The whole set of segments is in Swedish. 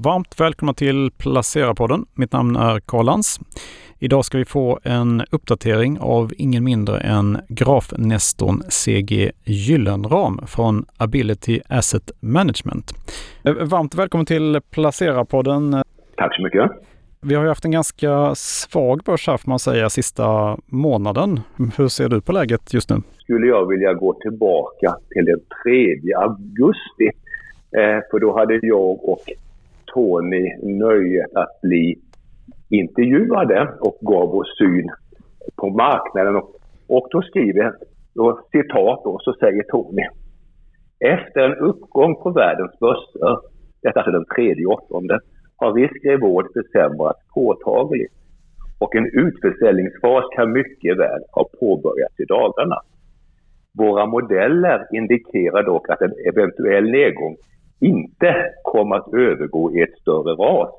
Varmt välkomna till Placera-podden. Mitt namn är Karl Lans. Idag ska vi få en uppdatering av ingen mindre än grafnestorn CG Gyllenram från Ability Asset Management. Eh, varmt välkommen till Placera-podden. Tack så mycket. Vi har ju haft en ganska svag börs här får man säga sista månaden. Hur ser du på läget just nu? Skulle jag vilja gå tillbaka till den 3 augusti. Eh, för då hade jag och Tony nöjet att bli intervjuade och gav vår syn på marknaden. Och, och då skriver, då, citat då, så säger Tony. Efter en uppgång på världens börser, detta är alltså den tredje åttonde, har risk reward försämrats påtagligt och en utförsäljningsfas kan mycket väl ha påbörjats i dagarna. Våra modeller indikerar dock att en eventuell nedgång inte kommer att övergå i ett större ras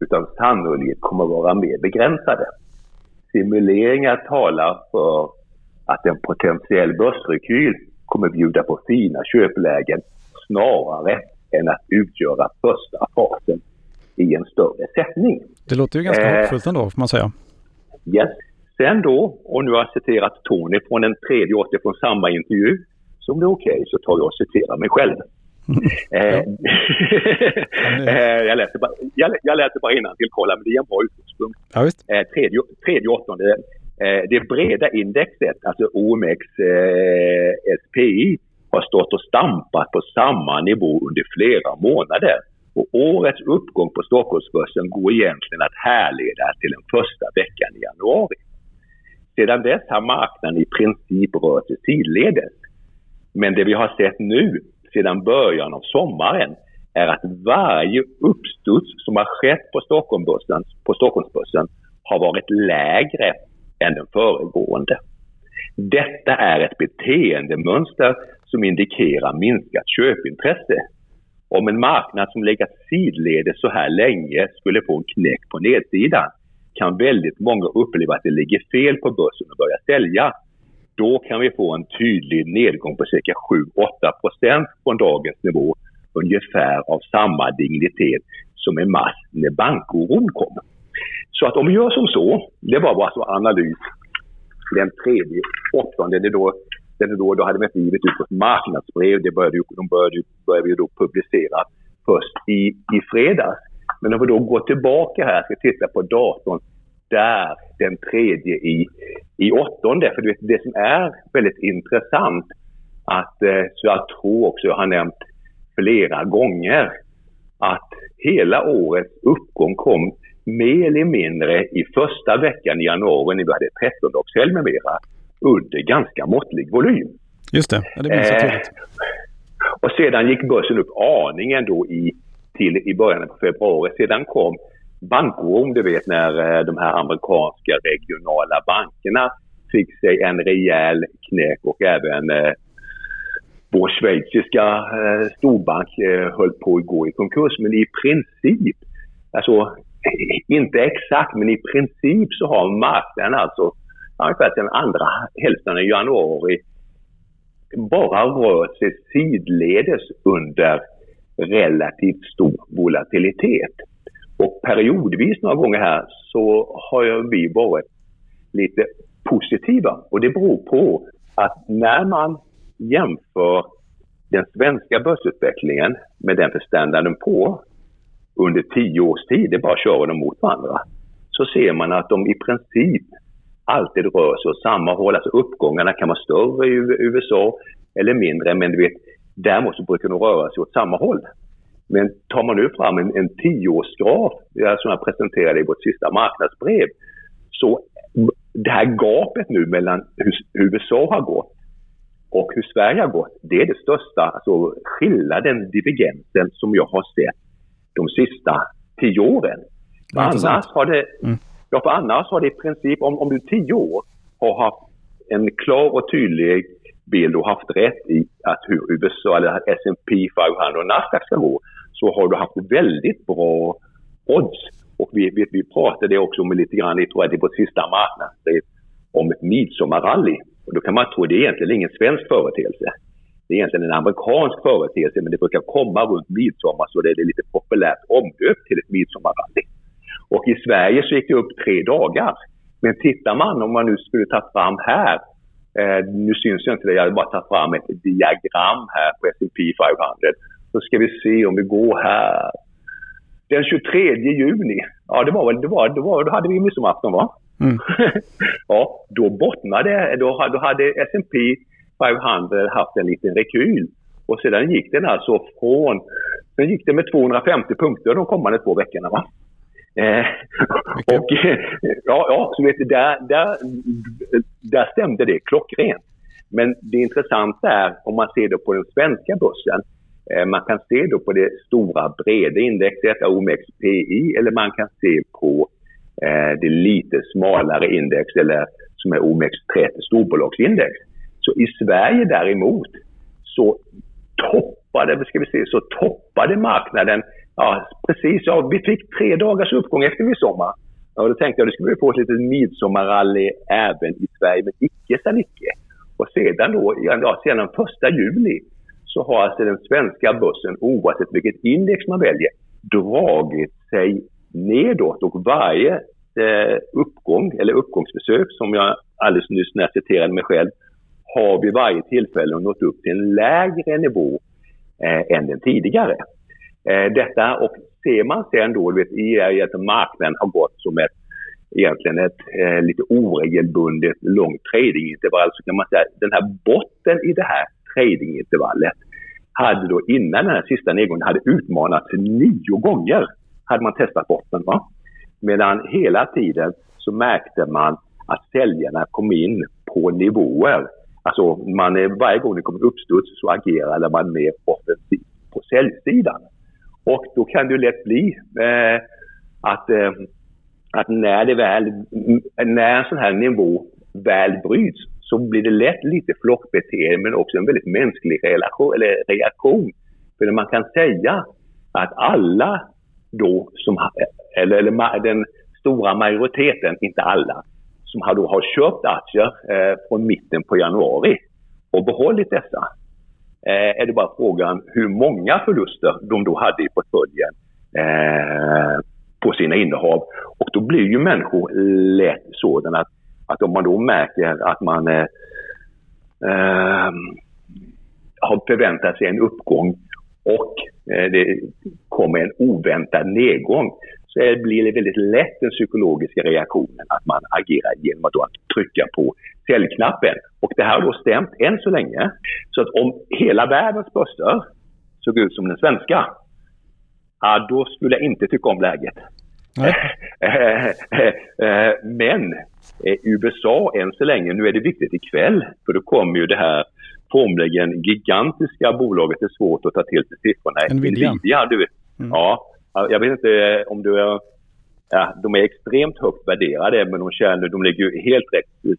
utan sannolikt kommer att vara mer begränsade. Simuleringar talar för att en potentiell börsrekyl kommer bjuda på fina köplägen snarare än att utgöra första fasen i en större sättning. Det låter ju ganska eh, hoppfullt ändå får man säga. Yes. Sen då, och nu har jag citerat Tony från en tredje åter från samma intervju. Så om det är okej okay, så tar jag och citerar mig själv. Eh, eh, jag, läser bara, jag, jag läser bara innantill, kolla, men det är en bra utgångspunkt. Ja, visst. Eh, tredje, tredje åttonde, eh, det breda indexet, alltså OMX eh, SPI, har stått och stampat på samma nivå under flera månader. Och årets uppgång på Stockholmsbörsen går egentligen att härleda till den första veckan i januari. Sedan dess har marknaden i princip rört sig sidledes. Men det vi har sett nu sedan början av sommaren är att varje uppstuds som har skett på, Stockholmsbörsen, på Stockholmsbörsen har varit lägre än den föregående. Detta är ett beteendemönster som indikerar minskat köpintresse. Om en marknad som legat sidledes så här länge skulle få en knäck på nedsidan kan väldigt många uppleva att det ligger fel på börsen och börja sälja då kan vi få en tydlig nedgång på cirka 7-8 procent från dagens nivå. Ungefär av samma dignitet som i mars när bankoron kom. Så att om vi gör som så, det var bara så analys den tredje, åttonde, det då, det då, då hade vi givit ut ett marknadsbrev. Det började, de började, började vi då publicera först i, i fredags. Men om vi då går tillbaka här, ska titta på datorn där den tredje i, i åttonde. För du vet, det som är väldigt intressant att, eh, så jag tror också jag har nämnt flera gånger, att hela årets uppgång kom mer eller mindre i första veckan i januari när vi hade 13-dagshelg med mera under ganska måttlig volym. Just det, ja, det minns jag tydligt. Eh, och sedan gick börsen upp aningen då i, till i början av februari. Sedan kom bankoron, du vet när eh, de här amerikanska regionala bankerna fick sig en rejäl knäck och även eh, vår schweiziska eh, storbank eh, höll på att gå i konkurs. Men i princip, alltså eh, inte exakt, men i princip så har marknaden alltså ungefär den andra hälften av januari bara rört sig sidledes under relativt stor volatilitet. Och periodvis några gånger här så har vi varit lite positiva. Och det beror på att när man jämför den svenska börsutvecklingen med den för standarden på under tio års tid, det är bara att köra dem mot varandra, så ser man att de i princip alltid rör sig åt samma håll. Alltså uppgångarna kan vara större i USA eller mindre, men du vet, däremot så brukar de röra sig åt samma håll. Men tar man nu fram en, en tioårsgraf, som jag presenterade i vårt sista marknadsbrev, så det här gapet nu mellan hur, hur USA har gått och hur Sverige har gått, det är det största alltså skillnaden, divergensen som jag har sett de sista tio åren. För annars, har det, mm. ja, för annars har det i princip, om, om du tio år har haft en klar och tydlig bild och haft rätt i att hur USA, eller S&P 500 och Nasdaq ska gå, så har du haft väldigt bra odds. Och vi, vi, vi pratade också om lite grann, jag tror att det på sista marknaden, om ett midsommarrally. Och då kan man tro att det är egentligen ingen svensk företeelse. Det är egentligen en amerikansk företeelse men det brukar komma runt midsommar så det är lite populärt omdöpt till ett midsommarrally. Och i Sverige så gick det upp tre dagar. Men tittar man, om man nu skulle ta fram här, eh, nu syns ju inte det, jag har bara tagit fram ett diagram här på S&P 500. Så ska vi se om vi går här. Den 23 juni, ja det var väl, det var, det var, då hade vi midsommarafton va? Mm. ja, då bottnade, då, då hade S&P 500 haft en liten rekyl. Och sedan gick den alltså från, den gick det med 250 punkter de kommande två veckorna va? Eh, och ja, ja, så vet du, där, där, där stämde det klockrent. Men det intressanta är om man ser det på den svenska börsen. Eh, man kan se då på det stora breda indexet, OMXPI, eller man kan se på eh, det lite smalare index, eller som är OMX30, storbolagsindex. Så i Sverige däremot så toppade, ska vi se, så toppade marknaden Ja, precis. Ja, vi fick tre dagars uppgång efter midsommar. Ja, då tänkte jag att skulle vi få ett litet midsommarrally även i Sverige, men icke sa Nicke. Och sedan då, ja, sedan första juli så har alltså den svenska börsen, oavsett vilket index man väljer, dragit sig nedåt och varje eh, uppgång eller uppgångsförsök som jag alldeles nyss när jag citerade mig själv har vid varje tillfälle nått upp till en lägre nivå eh, än den tidigare. Eh, detta och ser man sen då, vet, i att marknaden har gått som ett egentligen ett eh, lite oregelbundet långt tradingintervall så kan man säga att den här botten i det här tradingintervallet hade då innan den här sista nedgången hade utmanats nio gånger hade man testat botten. Va? Medan hela tiden så märkte man att säljarna kom in på nivåer. Alltså man, eh, varje gång det kom uppstuds så agerade man mer offensivt på säljsidan. Och då kan det lätt bli eh, att, eh, att när, det väl, när en sån här nivå väl bryts så blir det lätt lite flockbeteende men också en väldigt mänsklig relation, eller reaktion. För man kan säga att alla då, som, eller, eller den stora majoriteten, inte alla, som har, då har köpt aktier eh, från mitten på januari och behållit dessa eh, är det bara frågan hur många förluster de då hade i portföljen eh, på sina innehav. Och då blir ju människor lätt sådana att, att om man då märker att man eh, eh har förväntat sig en uppgång och eh, det kommer en oväntad nedgång blir det väldigt lätt den psykologiska reaktionen att man agerar genom att, då trycka på säljknappen. Och det här har då stämt än så länge. Så att om hela världens börser såg ut som den svenska, ja, då skulle jag inte tycka om läget. Men eh, USA än så länge, nu är det viktigt ikväll, för då kommer ju det här formligen gigantiska bolaget, det är svårt att ta till sig siffrorna. Nvidia. Nvidia du. Mm. Ja, jag vet inte om du är ja, de är extremt högt värderade men de, tjänar, de ligger ju helt rätt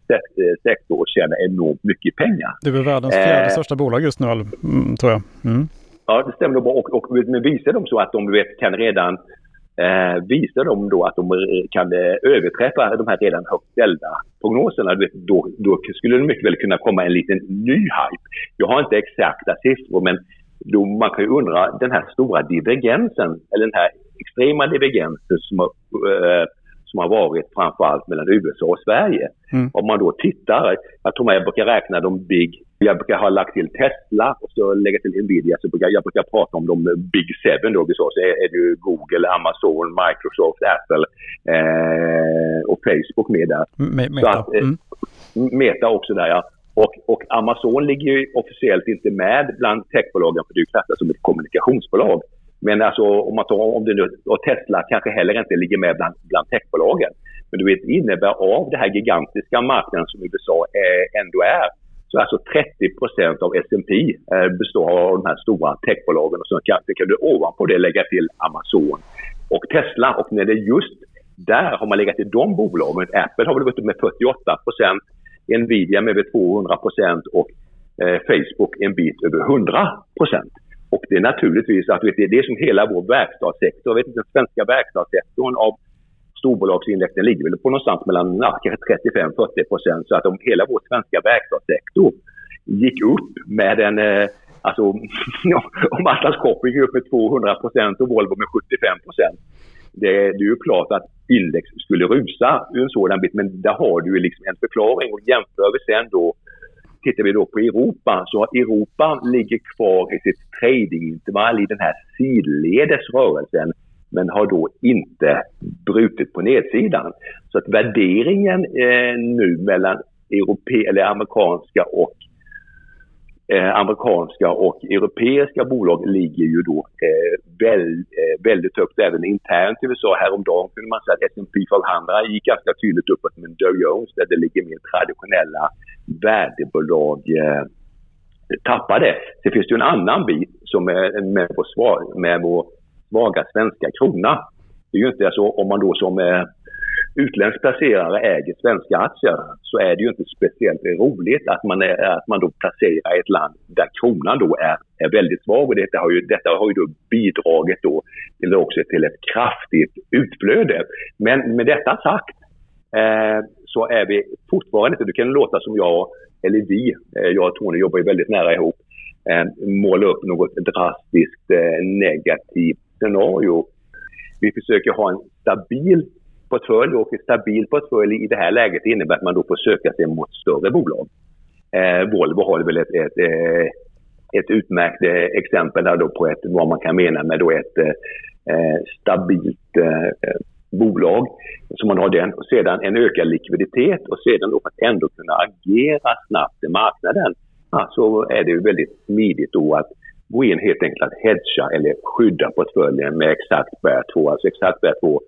sektor och tjänar enormt mycket pengar. Det är väl världens fjärde eh, största bolag just nu, mm, tror jag. Mm. Ja, det stämmer bra. Och, och, men visar de så att de vet, kan redan eh, visar de då att de kan eh, överträffa de här redan högt ställda prognoserna, då, då skulle det mycket väl kunna komma en liten ny hype. Jag har inte exakta siffror men då man kan ju undra den här stora divergensen, eller den här extrema divergensen som har, eh, som har varit framförallt mellan USA och Sverige. Mm. Om man då tittar, jag tror jag brukar räkna de big, jag brukar ha lagt till Tesla och så lägga till Nvidia, så brukar, jag brukar prata om de big seven då, så, så är, är det ju Google, Amazon, Microsoft, Apple eh, och Facebook med där. meta. Så att, eh, mm. Meta också där ja. Och, och, Amazon ligger ju officiellt inte med bland techbolagen för det är klassat som ett kommunikationsbolag. Men alltså om man tar om det nu, och Tesla kanske heller inte ligger med bland, bland techbolagen. Men du vet, innebär av den här gigantiska marknaden som USA är, ändå är, så alltså 30 procent av S&P eh, består av de här stora techbolagen och så kan, kan du ovanpå det lägga till Amazon och Tesla. Och när det är just där har man legat i de bolagen. Apple har väl gått upp med 48 procent, Nvidia med över 200 procent och eh, Facebook en bit över 100 procent. Och det är naturligtvis att det är det som hela vår verkstadssektor, jag vet inte, den svenska verkstadssektorn av storbolagsindexen ligger väl på någonstans mellan ja, 35-40 procent. Så att om hela vår svenska verkstadssektor gick upp med en, eh, alltså om Atlas Copco gick upp med 200 procent och Volvo med 75 procent. Det, det, är ju klart att index skulle rusa ur en sådan bit, men där har du ju liksom en förklaring och jämför vi sen då Tittar vi då på Europa så Europa ligger kvar i sitt tradingintervall i den här sidledes rörelsen men har då inte brutit på nedsidan. Så att värderingen eh, nu mellan europe eller amerikanska och eh, amerikanska och europeiska bolag ligger ju då eh, väl, eh, väldigt högt även internt i USA. Häromdagen kunde man säga att S&P 500 gick ganska tydligt uppåt men Dow Jones där det ligger mer traditionella värdebolag eh, tappade. Sen finns det ju en annan bit som är med vår, svag, med vår svaga svenska krona. Det är ju inte så om man då som eh, utländsk placerare äger svenska aktier så är det ju inte speciellt roligt att man, är, att man då placerar i ett land där kronan då är, är väldigt svag. Och detta har ju, detta har ju då bidragit då till, också till ett kraftigt utflöde. Men med detta sagt eh, så är vi fortfarande inte, det kan låta som jag, eller vi, eh, jag och Tony jobbar ju väldigt nära ihop, eh, måla upp något drastiskt eh, negativt scenario. Vi försöker ha en stabil portfölj och en stabil portfölj i det här läget innebär att man då får söka sig mot större bolag. Eh, Volvo har väl ett, ett, eh, ett utmärkt eh, exempel där då på ett, vad man kan mena med då ett eh, eh stabilt eh, bolag. Så man har den och sedan en ökad likviditet och sedan då att ändå kunna agera snabbt i marknaden ja, så är det ju väldigt smidigt då att gå in helt enkelt att hedga eller skydda portföljen med exakt bär 2. Alltså exakt bär 2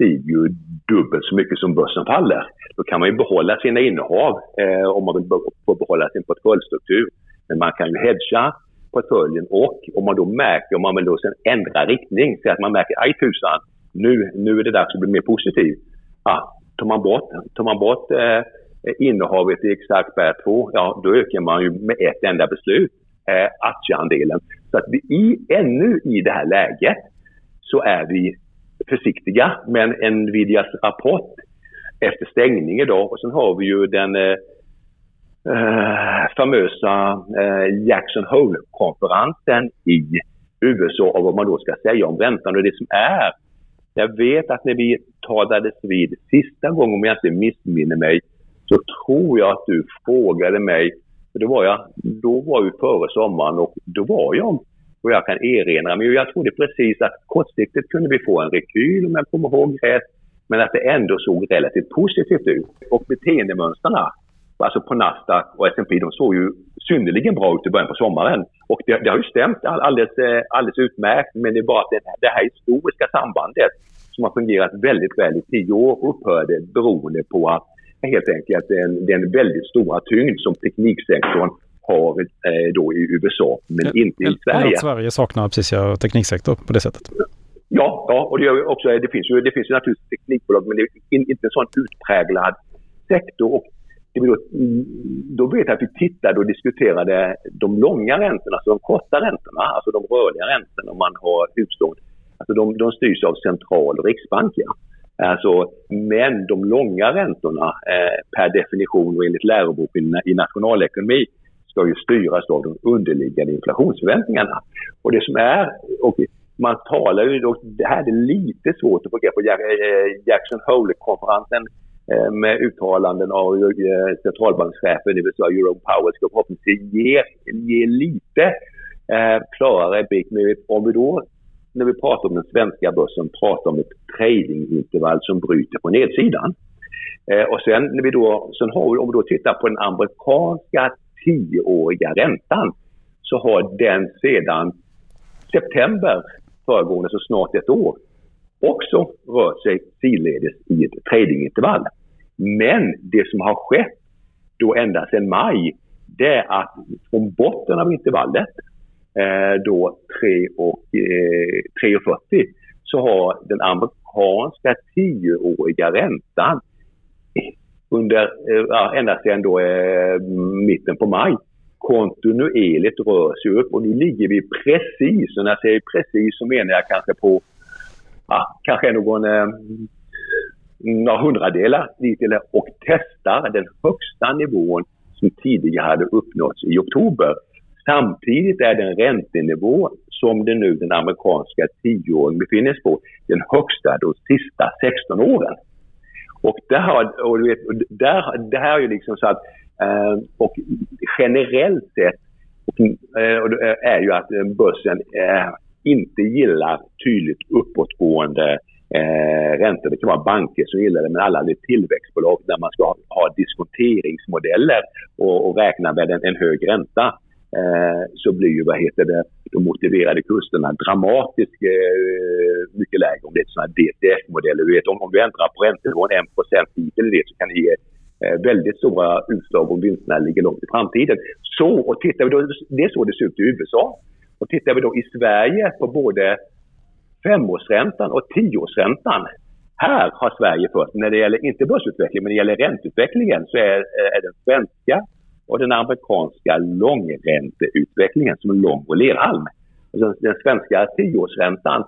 stiger ju dubbelt så mycket som börsen faller. Då kan man ju behålla sina innehav eh, om man vill få behålla sin portföljstruktur. Men man kan ju hedga portföljen och om man då märker, om man vill då sen ändra riktning, så att man märker aj tusan, nu, nu är det dags att bli mer positiv. Ah, tar man bort, tar man bort eh, innehavet i exakt bär 2, ja då ökar man ju med ett enda beslut eh, aktieandelen. Så att vi i, ännu i det här läget så är vi försiktiga. Men Nvidias rapport efter stängning idag och sen har vi ju den eh, eh, famösa eh, Jackson Hole-konferensen i USA och vad man då ska säga om räntan. Och det som är, jag vet att när vi talades vid sista gången, om jag inte missminner mig, så tror jag att du frågade mig, för då var jag, då var vi före sommaren och då var jag och jag kan erinra mig, jag trodde precis att kortsiktigt kunde vi få en rekyl om jag kommer ihåg rätt, men att det ändå såg relativt positivt ut. Och beteendemönstren, alltså på Nasdaq och S&P, de såg ju synnerligen bra ut i början på sommaren. Och det, det har ju stämt alldeles, eh, alldeles utmärkt, men det är bara att det, det här historiska sambandet som har fungerat väldigt väl i tio år upphörde beroende på att helt enkelt den, den väldigt stora tyngd som tekniksektorn har eh, då i USA, men ja, inte i Sverige. Att Sverige saknar precis ja, tekniksektor på det sättet. Ja, ja och det, gör också, det, finns ju, det finns ju naturligtvis teknikbolag, men det är inte en sån utpräglad sektor. Och det då, då vet jag att vi tittade och diskuterade de långa räntorna, alltså de korta räntorna, alltså de rörliga räntorna om man har huslån. Alltså de, de styrs av central och riksbanker. Alltså, men de långa räntorna eh, per definition och enligt läroboken i nationalekonomi ska ju styras av de underliggande inflationsförväntningarna. Och det som är, och man talar ju, och det här är lite svårt att få grepp på, eh, Jackson Hole-konferensen eh, med uttalanden av eh, centralbankschefen, i USA, Jerome Powell, ska förhoppningsvis ge, ge lite eh, klarare bild. Men om vi då, när vi pratar om den svenska börsen, pratar om ett tradingintervall som bryter på nedsidan. Eh, och sen när vi då, sen har vi, om vi då tittar på den amerikanska tioåriga räntan så har den sedan september föregående, så snart ett år, också rört sig sidledes i ett tradingintervall. Men det som har skett då ända sedan maj, det är att från botten av intervallet, eh, då 3,40, eh, så har den amerikanska tioåriga räntan under, eh, ända sedan då, eh, mitten på maj kontinuerligt rör sig upp och nu ligger vi precis, och när jag säger precis så menar jag kanske på ja, kanske någon eh, några hundradelar dit och testar den högsta nivån som tidigare hade uppnåtts i oktober. Samtidigt är den räntenivå som det nu den amerikanska tioåringen befinner sig på den högsta de sista 16 åren. Och, där, och, vet, där, det här är ju liksom så att, eh, och generellt sett och, eh, är ju att eh, börsen eh, inte gillar tydligt uppåtgående eh, räntor. Det kan vara banker som gillar det, men alla tillväxtbolag där man ska ha, ha diskonteringsmodeller och, och räkna med en, en hög ränta eh, så blir ju vad heter det, de motiverade kurserna dramatiskt eh, mycket lägre om det är sådana DTF-modeller. Du vet, om, om du ändrar på räntenivån 1 hit eller det så kan det ge eh, väldigt stora utslag om vinsterna ligger långt i framtiden. Så, och tittar vi då, det är så det ser ut i USA. Och tittar vi då i Sverige på både femårsräntan och tioårsräntan. Här har Sverige först, när det gäller inte börsutvecklingen, men när det gäller ränteutvecklingen så är, eh, är den svenska och den amerikanska långränteutvecklingen som en lång och lerhalm. Den svenska tioårsräntan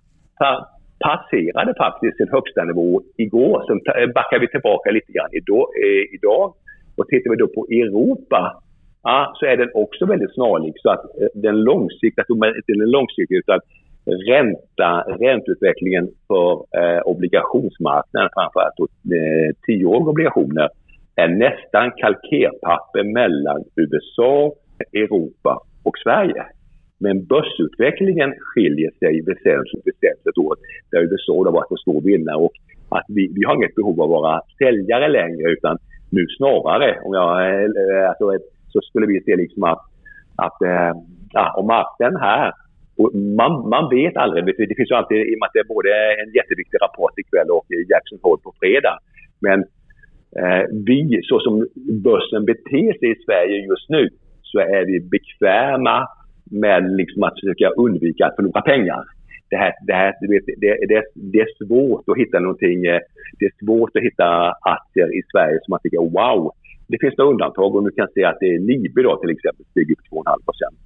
passerade faktiskt sin högsta nivå igår. Sen eh, backar vi tillbaka lite grann eh, idag. Och tittar vi då på Europa ja, så är den också väldigt snarlik. Så att eh, den långsiktiga, den långsiktiga utan ränta, ränteutvecklingen för eh, obligationsmarknaden, framförallt eh, tioåriga obligationer, är nästan kalkerpapper mellan USA, Europa och Sverige. Men börsutvecklingen skiljer sig väsentligt, väsentligt åt. Där USA har varit en stor vinnare och att vi, vi har inget behov av att vara säljare längre utan nu snarare, om jag, eh, alltså, så skulle vi se liksom att, att eh, ja, om marknaden här man, man vet aldrig. Det finns ju alltid, i och med att det är både en jätteviktig rapport ikväll och Jackson Hole på fredag. Men Eh, vi, så som börsen beter sig i Sverige just nu, så är vi bekväma med liksom att försöka undvika att förlora pengar. Det, här, det, här, det, det, det, är svårt att hitta någonting, eh, det är svårt att hitta aktier i Sverige som man tycker wow. Det finns några undantag och du kan se att det är Libe då till exempel stiger upp 2,5 procent.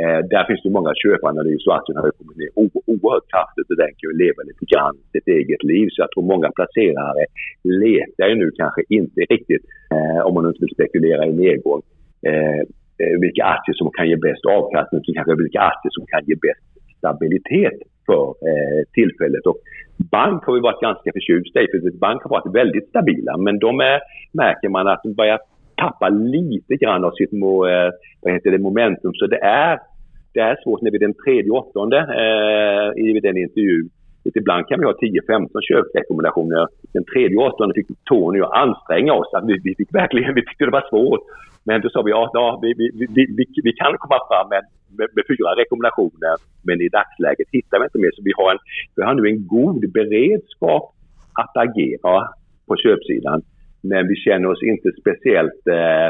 Eh, där finns det många köpanalyser och aktien har kommit ner oerhört kraftigt och den kan ju leva lite grann sitt eget liv. Så jag tror många placerare letar ju nu kanske inte riktigt, eh, om man inte vill spekulera i nedgång, eh, eh, vilka aktier som kan ge bäst avkastning, utan kanske vilka aktier som kan ge bäst stabilitet för eh, tillfället. Och bank har vi varit ganska förtjusta i, för bank har varit väldigt stabila, men de är, märker man att de börjar tappa lite grann av sitt eh, vad heter det, momentum. Så det är, det är svårt när vi den tredje åttonde eh, i den intervjun Ibland kan vi ha 10-15 köprekommendationer. Den tredje åttonde fick Tony att anstränga oss. Att vi, vi, fick verkligen, vi tyckte det var svårt. Men då sa vi att ja, vi, vi, vi, vi, kan komma fram med, med, med, fyra rekommendationer. Men i dagsläget hittar vi inte mer. Så vi har, en, vi har nu en god beredskap att agera på köpsidan. Men vi känner oss inte speciellt... Eh,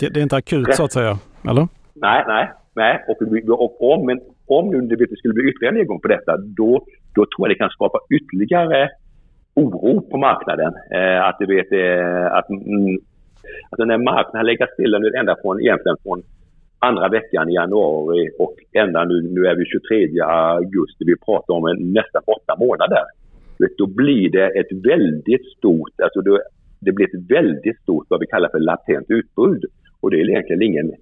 det, det, är inte akut rätt. så att säga, eller? Nej, nej nej. Och, och om, om nu det skulle bli ytterligare nedgång på detta, då, då tror jag det kan skapa ytterligare oro på marknaden. Eh, att du vet eh, att mm, alltså när marknaden lägger stilla nu ända från, egentligen från andra veckan i januari och ända nu, nu är vi 23 augusti, vi pratar om en, nästan åtta månader. Då blir det ett väldigt stort, alltså då, det blir ett väldigt stort vad vi kallar för latent utbud. Och det är egentligen ingen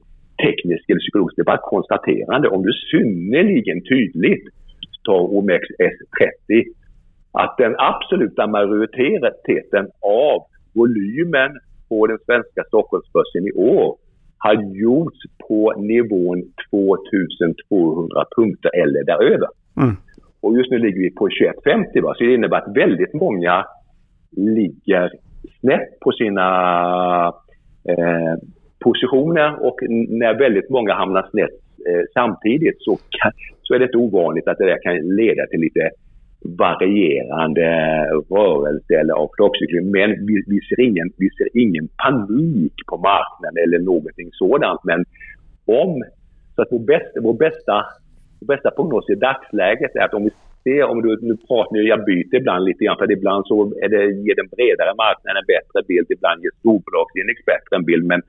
teknisk eller psykologisk, det är bara ett konstaterande. Om du synnerligen tydligt tar OMXS30 att den absoluta majoriteten av volymen på den svenska Stockholmsbörsen i år har gjorts på nivån 2200 punkter eller däröver. Mm. Och just nu ligger vi på 2150 va? så det innebär att väldigt många ligger snett på sina eh, positioner och när väldigt många hamnar snett eh, samtidigt så, kan, så är det inte ovanligt att det där kan leda till lite varierande rörelse eller avkloppscykling. Men vi, vi, ser ingen, vi ser ingen panik på marknaden eller någonting sådant. Men om, så att vår bästa, vår bästa, vår bästa prognos i dagsläget är att om vi ser, om du, nu pratar nu, jag byter ibland lite grann för ibland så är det, ger den bredare marknaden en bättre bild, ibland ger storbolagsindex bättre en bild. Men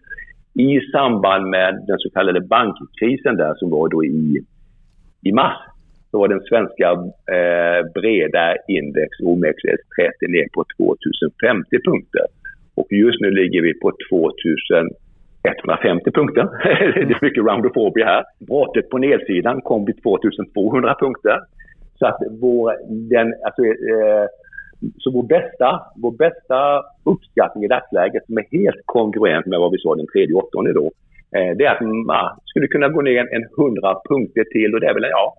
i samband med den så kallade bankkrisen där som var då i, i mars så var den svenska eh, breda index OMXS30 ner på 2050 punkter. Och just nu ligger vi på 2000 150 punkter. det är mycket roundophobia här. Brottet på nedsidan kom vid 2200 punkter. Så att vår, den, alltså, eh, så vår bästa, vår bästa uppskattning i dagsläget som är helt kongruent med vad vi sa den 3 åttonde då. Eh, det är att man skulle kunna gå ner en 100 punkter till och det är väl, ja,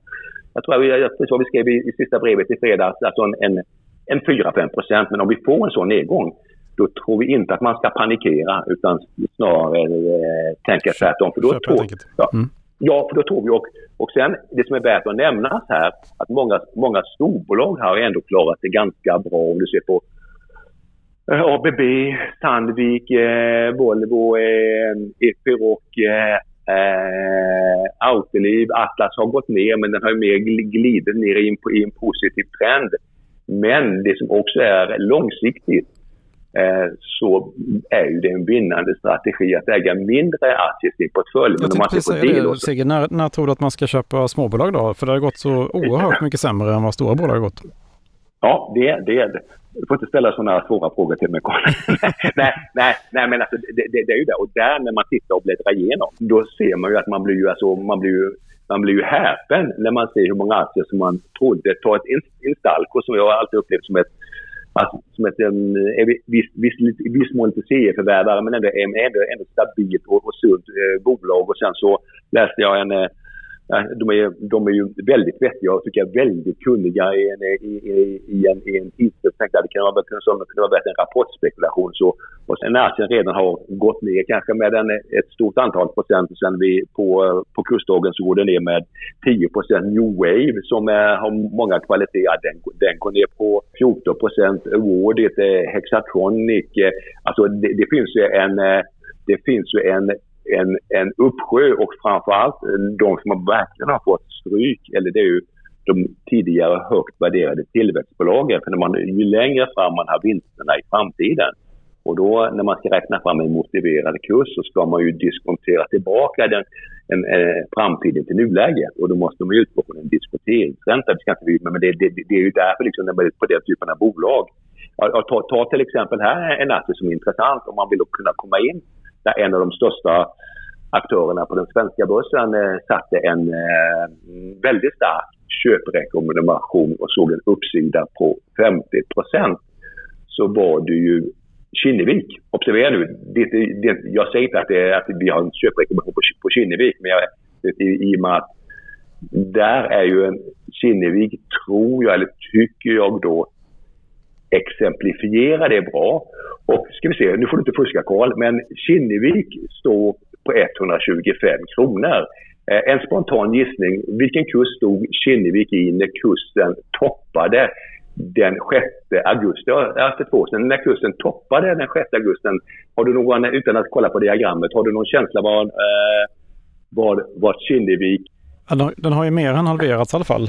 jag tror jag, jag, jag vi skrev i, i sista brevet i fredags, alltså en, en, en 4-5 procent. Men om vi får en sån nedgång, då tror vi inte att man ska panikera utan snarare eh, tänka tvärtom. För då tror, ja, mm. ja, för då tror vi och, och sen det som är värt att nämnas här att många, många storbolag har ändå klarat det ganska bra om du ser på eh, ABB, Sandvik, eh, Volvo, eh, Epiroc, eh, eh, Autoliv, Atlas har gått ner men den har ju mer glidit ner i en, i en positiv trend. Men det som också är långsiktigt så är ju det en vinnande strategi att äga mindre aktier i sin portfölj. Säga det, Sigge. När, när tror du att man ska köpa småbolag då? För det har gått så oerhört mycket sämre än vad stora bolag har gått. Ja, det, är det. Du får inte ställa sådana svåra frågor till mig, nej, nej, nej, men alltså, det, det, det, är ju det. Och där när man tittar och bläddrar igenom, då ser man ju att man blir ju, alltså, man blir ju man blir ju häpen när man ser hur många aktier som man trodde. Ta ett Instalco som jag alltid upplevt som ett att, som ett, är viss, viss, viss mån lite serieförvärvare men ändå, ändå, ändå stabilt och, och sunt eh, bolag. Och sen så läste jag en, eh, Äh, de är, de är ju väldigt vettiga och tycker jag väldigt kunniga i en, i, i, i en, i en tidskrift. Tänkte det kan vara, kunde vara en rapportspekulation. Så, och sen när aktien redan har gått ner kanske med en, ett stort antal procent sen vi på, på kursdagen så går det ner med 10 procent. New Wave som är, har många kvaliteter, den, den går ner på 14 procent. Awardit, Hexatronic. Alltså det, det finns ju en det finns ju en en, en uppsjö och framförallt eh, de som verkligen har fått stryk, eller det är ju de tidigare högt värderade tillväxtbolagen. För när man, ju längre fram man har vinsterna i framtiden och då när man ska räkna fram en motiverad kurs så ska man ju diskontera tillbaka den en, eh, framtiden till nuläget och då måste man utgå från en diskonteringsränta. Det, ska inte, men det, det, det är ju därför liksom när man är på den typen av bolag. Ja, ta, ta till exempel här en aktie som är intressant om man vill kunna komma in där en av de största aktörerna på den svenska börsen eh, satte en eh, väldigt stark köprekommendation och såg en uppsida på 50% så var det ju Kinnevik. Observera nu, det, det, jag säger inte att, det, att vi har en köprekommendation på, på Kinnevik, men jag, i, i och med att där är ju en Kinnevik, tror jag, eller tycker jag då, Exemplifiera det bra. Och ska vi se, nu får du inte fuska Karl, men Kinnevik står på 125 kronor. Eh, en spontan gissning, vilken kurs stod Kinnevik i när kursen toppade den 6 augusti, alltså två sedan, när kursen toppade den 6 augusti. Har du någon, utan att kolla på diagrammet, har du någon känsla var, eh, var, vad Kinnevik... Den har ju mer än halverats i alla fall.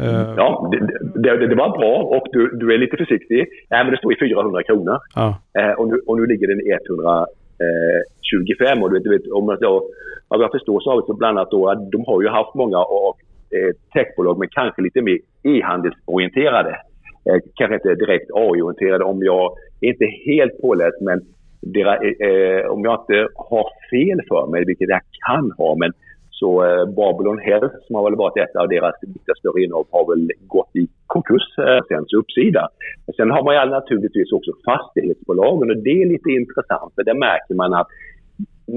Uh... Ja, det, det, det, var bra och du, du är lite försiktig. Nej, men det står i 400 kronor. Uh. Eh, och, nu, och nu ligger den i 125. Och du vet, du vet, om jag, vad jag förstår så har vi bland annat då att de har ju haft många av eh, techbolag men kanske lite mer e-handelsorienterade. Eh, kanske inte direkt AI-orienterade om jag är inte helt påläst men deras, eh, om jag inte har fel för mig, vilket jag kan ha, men så eh, Babylon Health som har väl varit ett av deras viktigaste innehav har väl gått i konkurs eh, sen uppsida. Sen har man ju naturligtvis också fastighetsbolagen och det är lite intressant för där märker man att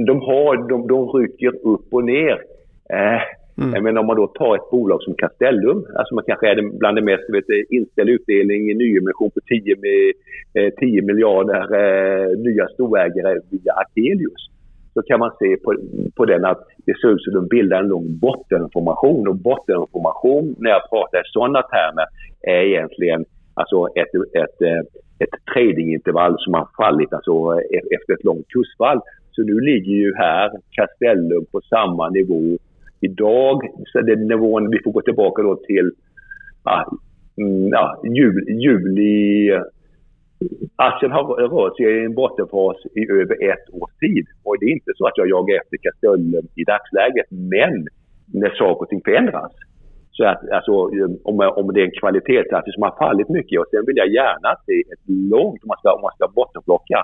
de, har, de, de rycker upp och ner. Eh, Mm. Men om man då tar ett bolag som Castellum, alltså man kanske är bland det mest vet, inställd utdelning, i nyemission på 10, med, eh, 10 miljarder eh, nya storägare via Akelius så kan man se på, på den att det ser ut som att de bildar en lång bottenformation. Och bottenformation, när jag pratar i sådana termer, är egentligen alltså ett, ett, eh, ett tradingintervall som har fallit alltså eh, e-, efter ett långt kursfall. Så nu ligger ju här Castellum på samma nivå idag. Så den nivån, vi får gå tillbaka då till ah, mm, ja, jul, juli Aktien har rört sig i en bottenfas i över ett års tid. Och det är inte så att jag jagar efter Castellum i dagsläget, men när saker och ting förändras. Så att, alltså, om, om det är en kvalitetsaktie som har fallit mycket och sen vill jag gärna se ett långt, om man ska, om man ska bottenplocka,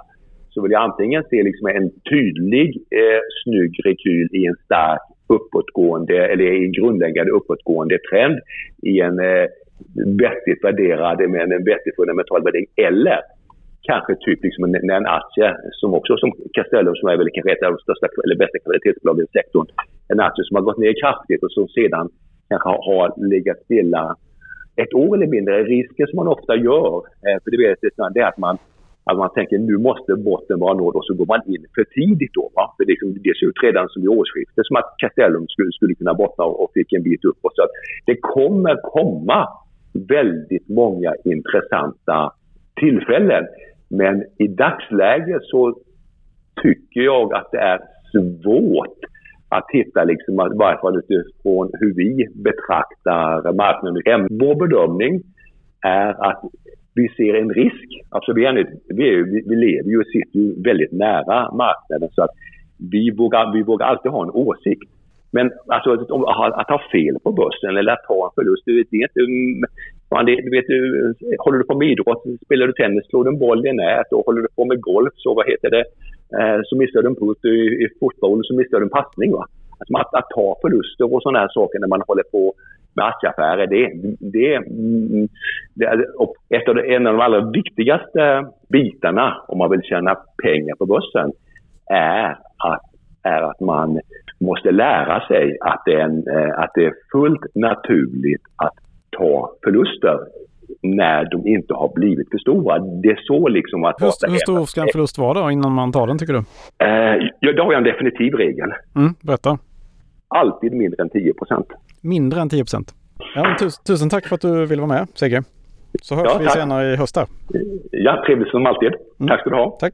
så vill jag antingen se liksom en tydlig, eh, snygg rekyl i en stark uppåtgående, eller i en grundläggande uppåtgående trend i en eh, vettigt värderad, med en vettig fundamental värdering. Eller kanske typ liksom en, en aktie som också som Castellum som är väl kanske ett av de största eller bästa kvalitetsbolagen i sektorn. En aktie som har gått ner kraftigt och som sedan kanske har, har legat stilla ett år eller mindre. Risken som man ofta gör, eh, för det, vet, det är att man, att man tänker nu måste botten vara nådd och så går man in för tidigt då. Va? För liksom, det ser ut redan som i årsskiftet som att Castellum skulle, skulle kunna bottna och, och fick en bit uppåt. Så att det kommer komma väldigt många intressanta tillfällen. Men i dagsläget så tycker jag att det är svårt att hitta, liksom, i varje fall utifrån hur vi betraktar marknaden. Vår bedömning är att vi ser en risk. Alltså vi, är, vi, är, vi lever ju och sitter ju väldigt nära marknaden så att vi vågar, vi vågar alltid ha en åsikt. Men alltså, att, att, ha fel på börsen eller att ta en förlust, det är inte man, det, du vet, du, håller du på med idrott, spelar du tennis, slår du en boll i nät och håller du på med golf så vad heter det, eh, så missar du en putt. I, i fotboll så missar du en passning. Va? Alltså, att, att ta förluster och sådana här saker när man håller på med aktieaffärer, det, det, mm, det är ett av de, en av de allra viktigaste bitarna om man vill tjäna pengar på börsen är att, är att man måste lära sig att det, är en, eh, att det är fullt naturligt att ta förluster när de inte har blivit för stora. Det är så liksom att... Hur, hur stor ska en förlust vara då innan man tar den tycker du? Eh, ja, då har jag en definitiv regel. Mm, berätta. Alltid mindre än 10 procent. Mindre än 10 procent. Ja, tus, tusen tack för att du ville vara med, Sigge. Så hörs ja, vi senare i höst. Ja, trevligt som alltid. Mm. Tack ska du ha. Tack.